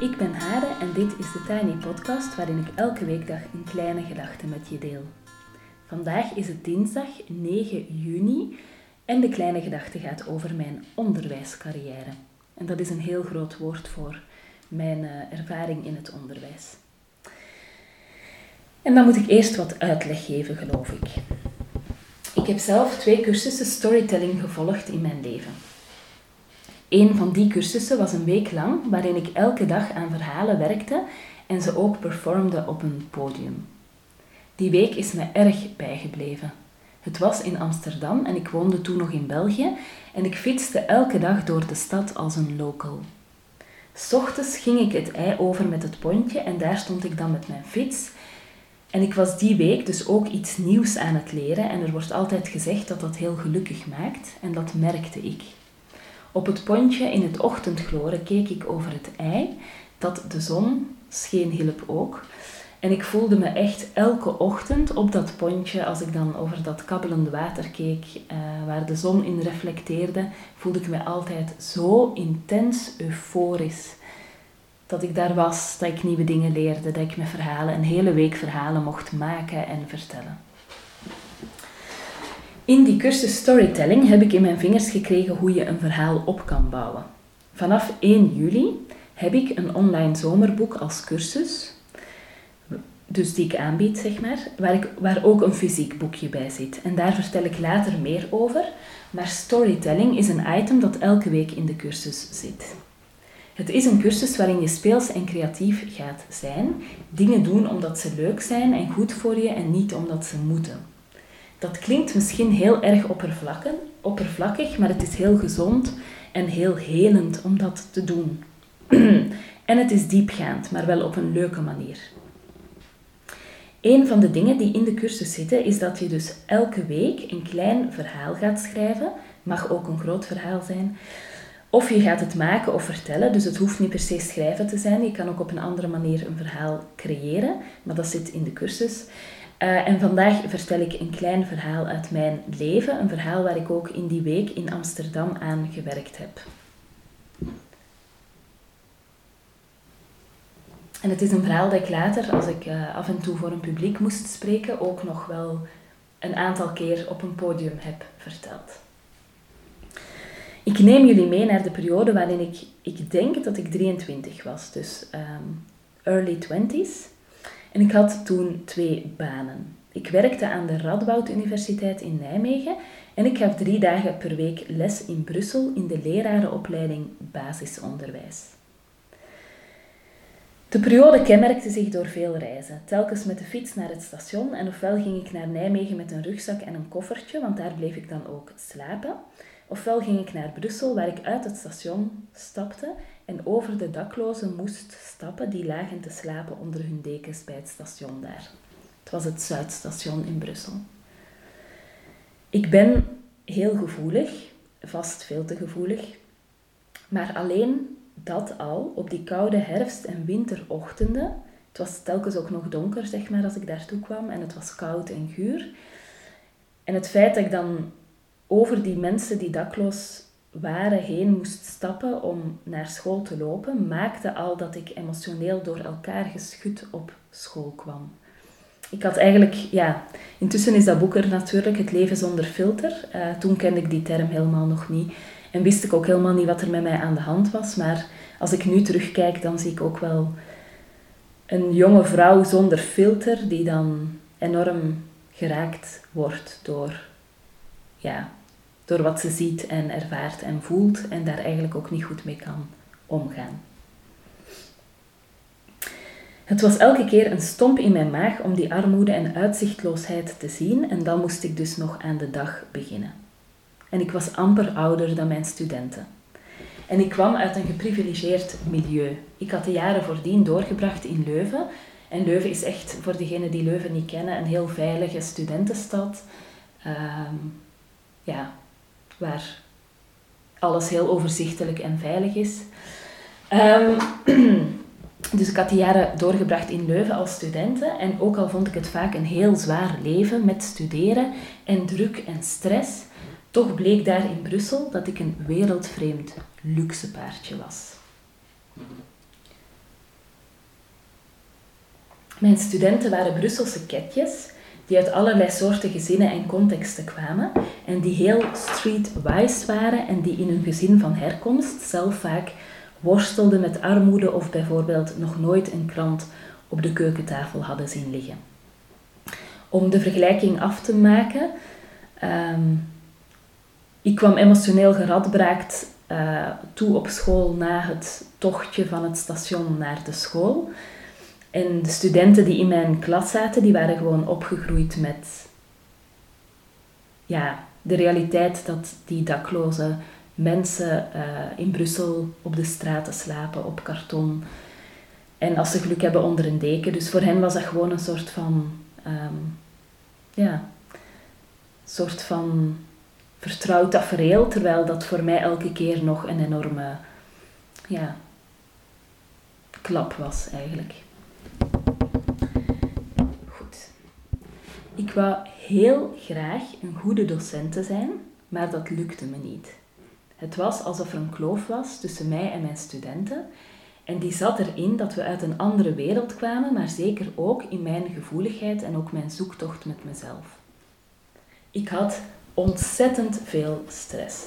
Ik ben Hade en dit is de Tiny Podcast waarin ik elke weekdag een kleine gedachte met je deel. Vandaag is het dinsdag 9 juni en de kleine gedachte gaat over mijn onderwijscarrière. En dat is een heel groot woord voor mijn uh, ervaring in het onderwijs. En dan moet ik eerst wat uitleg geven, geloof ik. Ik heb zelf twee cursussen storytelling gevolgd in mijn leven. Een van die cursussen was een week lang, waarin ik elke dag aan verhalen werkte en ze ook performde op een podium. Die week is me erg bijgebleven. Het was in Amsterdam en ik woonde toen nog in België en ik fietste elke dag door de stad als een local. Ochtends ging ik het ei over met het pontje en daar stond ik dan met mijn fiets. En ik was die week dus ook iets nieuws aan het leren en er wordt altijd gezegd dat dat heel gelukkig maakt en dat merkte ik. Op het pontje in het ochtendgloren keek ik over het ei, dat de zon scheen hielp ook. En ik voelde me echt elke ochtend op dat pontje, als ik dan over dat kabbelende water keek, uh, waar de zon in reflecteerde, voelde ik me altijd zo intens euforisch. Dat ik daar was, dat ik nieuwe dingen leerde, dat ik met verhalen, een hele week verhalen mocht maken en vertellen. In die cursus storytelling heb ik in mijn vingers gekregen hoe je een verhaal op kan bouwen. Vanaf 1 juli heb ik een online zomerboek als cursus, dus die ik aanbied, zeg maar, waar, ik, waar ook een fysiek boekje bij zit. En daar vertel ik later meer over, maar storytelling is een item dat elke week in de cursus zit. Het is een cursus waarin je speels en creatief gaat zijn, dingen doen omdat ze leuk zijn en goed voor je en niet omdat ze moeten. Dat klinkt misschien heel erg oppervlakkig, maar het is heel gezond en heel helend om dat te doen. en het is diepgaand, maar wel op een leuke manier. Een van de dingen die in de cursus zitten is dat je dus elke week een klein verhaal gaat schrijven. Mag ook een groot verhaal zijn. Of je gaat het maken of vertellen, dus het hoeft niet per se schrijven te zijn. Je kan ook op een andere manier een verhaal creëren, maar dat zit in de cursus. Uh, en vandaag vertel ik een klein verhaal uit mijn leven, een verhaal waar ik ook in die week in Amsterdam aan gewerkt heb. En het is een verhaal dat ik later, als ik uh, af en toe voor een publiek moest spreken, ook nog wel een aantal keer op een podium heb verteld. Ik neem jullie mee naar de periode waarin ik, ik denk dat ik 23 was, dus um, early 20s. En ik had toen twee banen. Ik werkte aan de Radboud Universiteit in Nijmegen en ik gaf drie dagen per week les in Brussel in de lerarenopleiding basisonderwijs. De periode kenmerkte zich door veel reizen, telkens met de fiets naar het station en ofwel ging ik naar Nijmegen met een rugzak en een koffertje, want daar bleef ik dan ook slapen, ofwel ging ik naar Brussel waar ik uit het station stapte en over de daklozen moest stappen die lagen te slapen onder hun dekens bij het station daar. Het was het Zuidstation in Brussel. Ik ben heel gevoelig, vast veel te gevoelig, maar alleen dat al op die koude herfst- en winterochtenden. Het was telkens ook nog donker, zeg maar, als ik daartoe kwam en het was koud en guur. En het feit dat ik dan over die mensen die dakloos waren heen moest stappen om naar school te lopen, maakte al dat ik emotioneel door elkaar geschud op school kwam. Ik had eigenlijk, ja, intussen is dat boek er natuurlijk, Het leven zonder filter. Uh, toen kende ik die term helemaal nog niet en wist ik ook helemaal niet wat er met mij aan de hand was. Maar als ik nu terugkijk, dan zie ik ook wel een jonge vrouw zonder filter die dan enorm geraakt wordt door ja, door wat ze ziet en ervaart en voelt en daar eigenlijk ook niet goed mee kan omgaan. Het was elke keer een stomp in mijn maag om die armoede en uitzichtloosheid te zien en dan moest ik dus nog aan de dag beginnen. En ik was amper ouder dan mijn studenten. En ik kwam uit een geprivilegeerd milieu. Ik had de jaren voordien doorgebracht in Leuven. En Leuven is echt, voor degenen die Leuven niet kennen, een heel veilige studentenstad. Ehm, ja, waar alles heel overzichtelijk en veilig is. Ehm, dus ik had die jaren doorgebracht in Leuven als studenten en ook al vond ik het vaak een heel zwaar leven met studeren en druk en stress, toch bleek daar in Brussel dat ik een wereldvreemd luxepaardje was. Mijn studenten waren Brusselse ketjes die uit allerlei soorten gezinnen en contexten kwamen en die heel streetwise waren en die in hun gezin van herkomst zelf vaak worstelden met armoede of bijvoorbeeld nog nooit een krant op de keukentafel hadden zien liggen. Om de vergelijking af te maken, um, ik kwam emotioneel geradbraakt uh, toe op school na het tochtje van het station naar de school. En de studenten die in mijn klas zaten, die waren gewoon opgegroeid met ja, de realiteit dat die dakloze mensen uh, in Brussel op de straten slapen, op karton. En als ze geluk hebben onder een deken. Dus voor hen was dat gewoon een soort van, um, ja, soort van vertrouwd tafereel. Terwijl dat voor mij elke keer nog een enorme, ja, klap was eigenlijk. Ik wou heel graag een goede docent zijn, maar dat lukte me niet. Het was alsof er een kloof was tussen mij en mijn studenten. En die zat erin dat we uit een andere wereld kwamen, maar zeker ook in mijn gevoeligheid en ook mijn zoektocht met mezelf. Ik had ontzettend veel stress.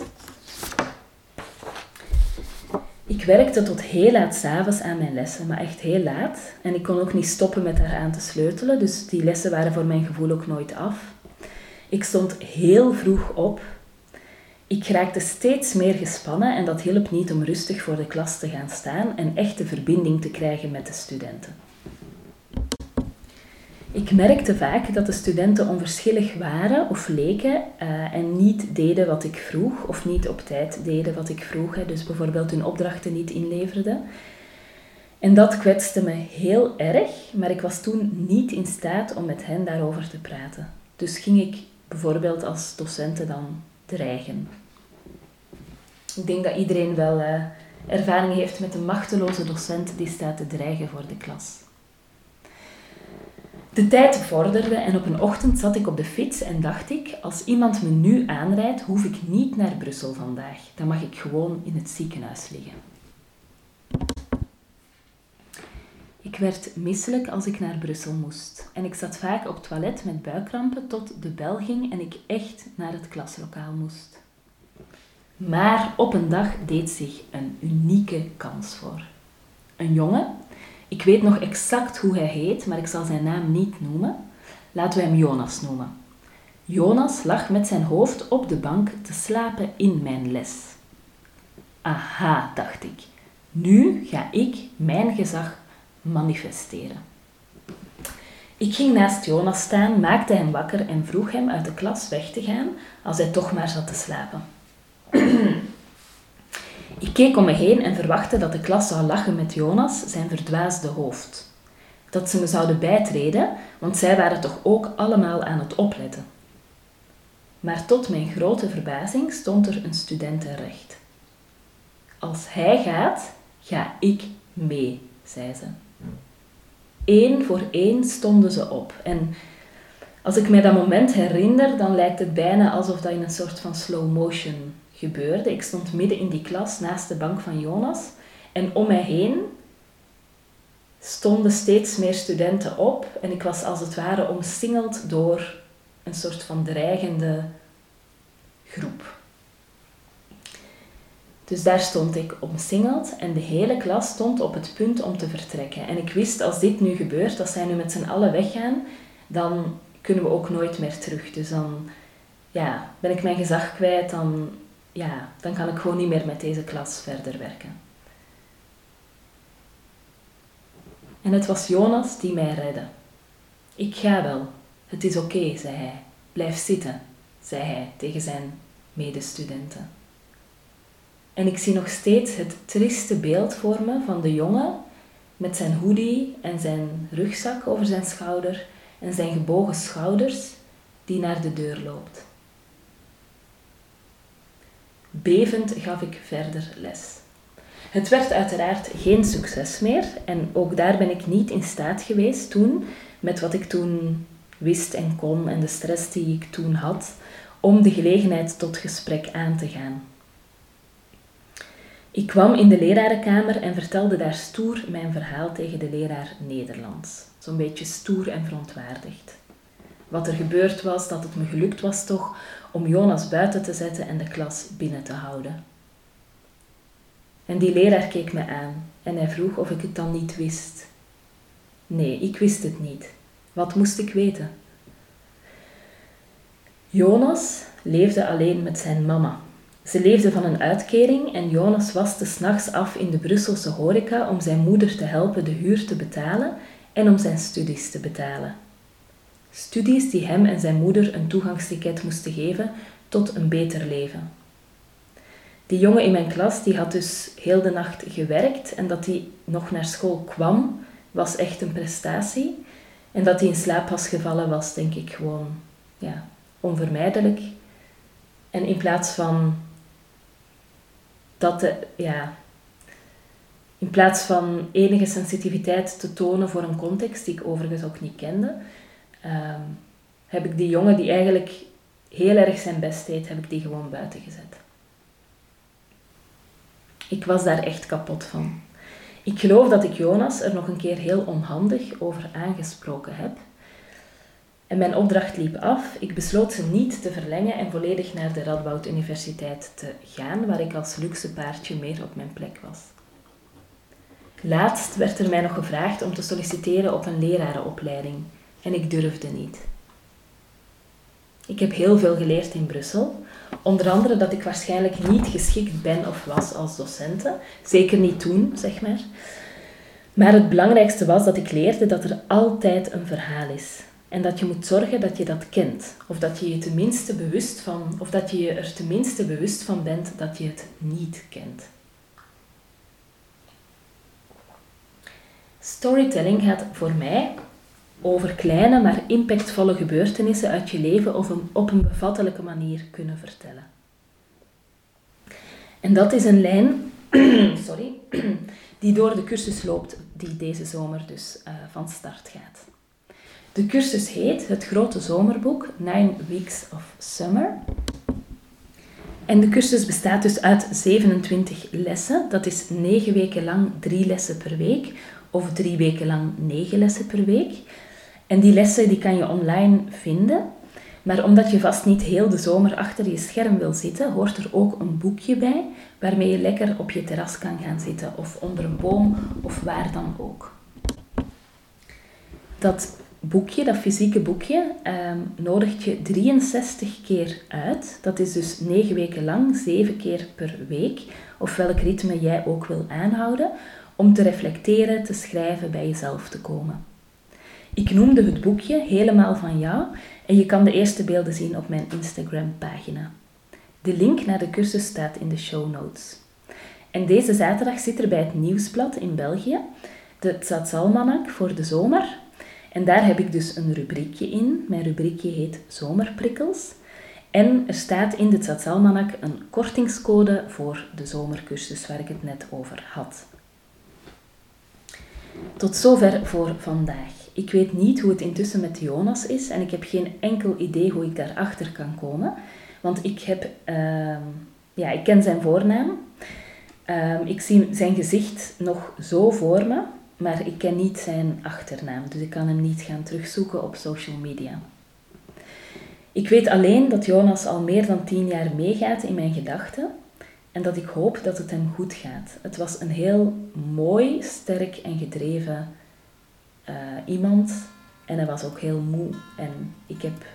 Ik werkte tot heel laat s'avonds aan mijn lessen, maar echt heel laat. En ik kon ook niet stoppen met daaraan te sleutelen, dus die lessen waren voor mijn gevoel ook nooit af. Ik stond heel vroeg op. Ik raakte steeds meer gespannen en dat hielp niet om rustig voor de klas te gaan staan en echte verbinding te krijgen met de studenten. Ik merkte vaak dat de studenten onverschillig waren of leken uh, en niet deden wat ik vroeg, of niet op tijd deden wat ik vroeg, hè, dus bijvoorbeeld hun opdrachten niet inleverden. En dat kwetste me heel erg, maar ik was toen niet in staat om met hen daarover te praten. Dus ging ik bijvoorbeeld als docenten dan dreigen. Ik denk dat iedereen wel uh, ervaring heeft met een machteloze docent die staat te dreigen voor de klas. De tijd vorderde en op een ochtend zat ik op de fiets en dacht ik, als iemand me nu aanrijdt, hoef ik niet naar Brussel vandaag. Dan mag ik gewoon in het ziekenhuis liggen. Ik werd misselijk als ik naar Brussel moest. En ik zat vaak op toilet met buikkrampen tot de bel ging en ik echt naar het klaslokaal moest. Maar op een dag deed zich een unieke kans voor. Een jongen ik weet nog exact hoe hij heet, maar ik zal zijn naam niet noemen. Laten we hem Jonas noemen. Jonas lag met zijn hoofd op de bank te slapen in mijn les. Aha, dacht ik. Nu ga ik mijn gezag manifesteren. Ik ging naast Jonas staan, maakte hem wakker en vroeg hem uit de klas weg te gaan als hij toch maar zat te slapen. Ik keek om me heen en verwachtte dat de klas zou lachen met Jonas, zijn verdwaasde hoofd. Dat ze me zouden bijtreden, want zij waren toch ook allemaal aan het opletten. Maar tot mijn grote verbazing stond er een student recht. Als hij gaat, ga ik mee, zei ze. Eén voor één stonden ze op. En als ik mij dat moment herinner, dan lijkt het bijna alsof dat in een soort van slow motion gebeurde. Ik stond midden in die klas naast de bank van Jonas en om mij heen stonden steeds meer studenten op en ik was als het ware omsingeld door een soort van dreigende groep. Dus daar stond ik omsingeld en de hele klas stond op het punt om te vertrekken. En ik wist, als dit nu gebeurt, als zij nu met z'n allen weggaan, dan kunnen we ook nooit meer terug. Dus dan ja, ben ik mijn gezag kwijt, dan ja, dan kan ik gewoon niet meer met deze klas verder werken. En het was Jonas die mij redde. Ik ga wel, het is oké, zei hij. Blijf zitten, zei hij tegen zijn medestudenten. En ik zie nog steeds het triste beeld voor me van de jongen met zijn hoodie en zijn rugzak over zijn schouder en zijn gebogen schouders die naar de deur loopt. Bevend gaf ik verder les. Het werd uiteraard geen succes meer en ook daar ben ik niet in staat geweest toen, met wat ik toen wist en kon en de stress die ik toen had, om de gelegenheid tot gesprek aan te gaan. Ik kwam in de lerarenkamer en vertelde daar stoer mijn verhaal tegen de leraar Nederlands. Zo'n beetje stoer en verontwaardigd. Wat er gebeurd was, dat het me gelukt was toch om Jonas buiten te zetten en de klas binnen te houden. En die leraar keek me aan en hij vroeg of ik het dan niet wist. Nee, ik wist het niet. Wat moest ik weten? Jonas leefde alleen met zijn mama. Ze leefde van een uitkering en Jonas waste s'nachts af in de Brusselse horeca om zijn moeder te helpen de huur te betalen en om zijn studies te betalen. Studies die hem en zijn moeder een toegangsticket moesten geven tot een beter leven. Die jongen in mijn klas die had dus heel de nacht gewerkt en dat hij nog naar school kwam was echt een prestatie. En dat hij in slaap was gevallen was denk ik gewoon ja, onvermijdelijk. En in plaats van dat de, ja, in plaats van enige sensitiviteit te tonen voor een context die ik overigens ook niet kende, ehm, heb ik die jongen die eigenlijk heel erg zijn best deed, heb ik die gewoon buiten gezet. Ik was daar echt kapot van. Ik geloof dat ik Jonas er nog een keer heel onhandig over aangesproken heb. En mijn opdracht liep af. Ik besloot ze niet te verlengen en volledig naar de Radboud Universiteit te gaan, waar ik als luxe paardje meer op mijn plek was. Laatst werd er mij nog gevraagd om te solliciteren op een lerarenopleiding en ik durfde niet. Ik heb heel veel geleerd in Brussel, onder andere dat ik waarschijnlijk niet geschikt ben of was als docente, zeker niet toen, zeg maar. Maar het belangrijkste was dat ik leerde dat er altijd een verhaal is. En dat je moet zorgen dat je dat kent. Of dat je je tenminste bewust van, of dat je je er tenminste bewust van bent dat je het niet kent. Storytelling gaat voor mij over kleine maar impactvolle gebeurtenissen uit je leven of op een bevattelijke manier kunnen vertellen. En dat is een lijn sorry, die door de cursus loopt, die deze zomer dus uh, van start gaat. De cursus heet Het Grote Zomerboek, Nine Weeks of Summer. En de cursus bestaat dus uit 27 lessen. Dat is 9 weken lang 3 lessen per week of 3 weken lang 9 lessen per week. En die lessen die kan je online vinden. Maar omdat je vast niet heel de zomer achter je scherm wil zitten, hoort er ook een boekje bij waarmee je lekker op je terras kan gaan zitten of onder een boom of waar dan ook. Dat boekje, dat fysieke boekje, um, nodigt je 63 keer uit. Dat is dus 9 weken lang, 7 keer per week, of welk ritme jij ook wil aanhouden, om te reflecteren, te schrijven, bij jezelf te komen. Ik noemde het boekje helemaal van jou en je kan de eerste beelden zien op mijn Instagram-pagina. De link naar de cursus staat in de show notes. En deze zaterdag zit er bij het Nieuwsblad in België de Tzatsalmanak voor de zomer. En daar heb ik dus een rubriekje in. Mijn rubriekje heet Zomerprikkels. En er staat in de Tzatsalmanak een kortingscode voor de zomercursus waar ik het net over had. Tot zover voor vandaag. Ik weet niet hoe het intussen met Jonas is en ik heb geen enkel idee hoe ik daarachter kan komen. Want ik, heb, uh, ja, ik ken zijn voornaam. Uh, ik zie zijn gezicht nog zo voor me, maar ik ken niet zijn achternaam. Dus ik kan hem niet gaan terugzoeken op social media. Ik weet alleen dat Jonas al meer dan tien jaar meegaat in mijn gedachten en dat ik hoop dat het hem goed gaat. Het was een heel mooi, sterk en gedreven uh, iemand. En hij was ook heel moe. En ik heb,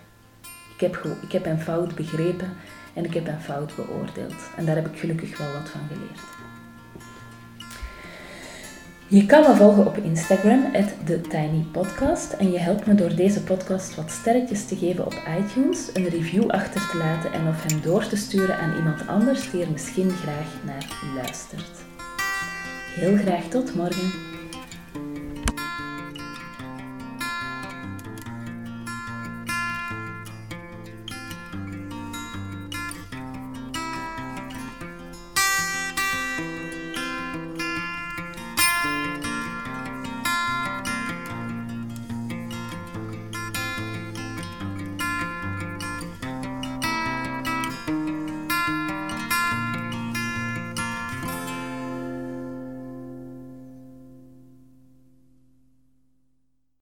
ik, heb, ik heb hem fout begrepen en ik heb hem fout beoordeeld. En daar heb ik gelukkig wel wat van geleerd. Je kan me volgen op Instagram, TheTinyPodcast. En je helpt me door deze podcast wat sterretjes te geven op iTunes, een review achter te laten en of hem door te sturen aan iemand anders die er misschien graag naar luistert. Heel graag tot morgen.